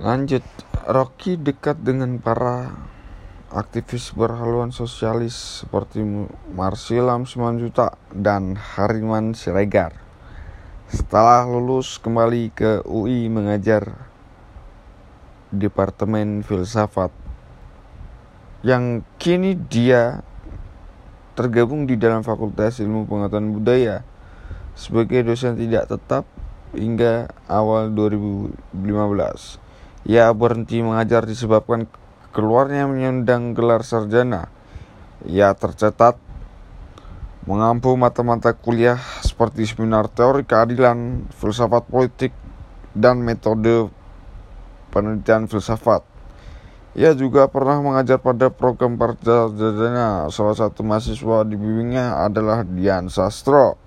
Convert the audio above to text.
Lanjut, Rocky dekat dengan para aktivis berhaluan sosialis seperti Marsilam Simanjuta dan Hariman Siregar. Setelah lulus kembali ke UI mengajar Departemen Filsafat yang kini dia tergabung di dalam Fakultas Ilmu Pengetahuan Budaya sebagai dosen tidak tetap hingga awal 2015. Ia berhenti mengajar disebabkan keluarnya menyandang gelar sarjana. Ia tercatat mengampu mata-mata kuliah seperti seminar teori keadilan, filsafat politik, dan metode penelitian filsafat. Ia juga pernah mengajar pada program sarjana. Salah satu mahasiswa dibimbingnya adalah Dian Sastro.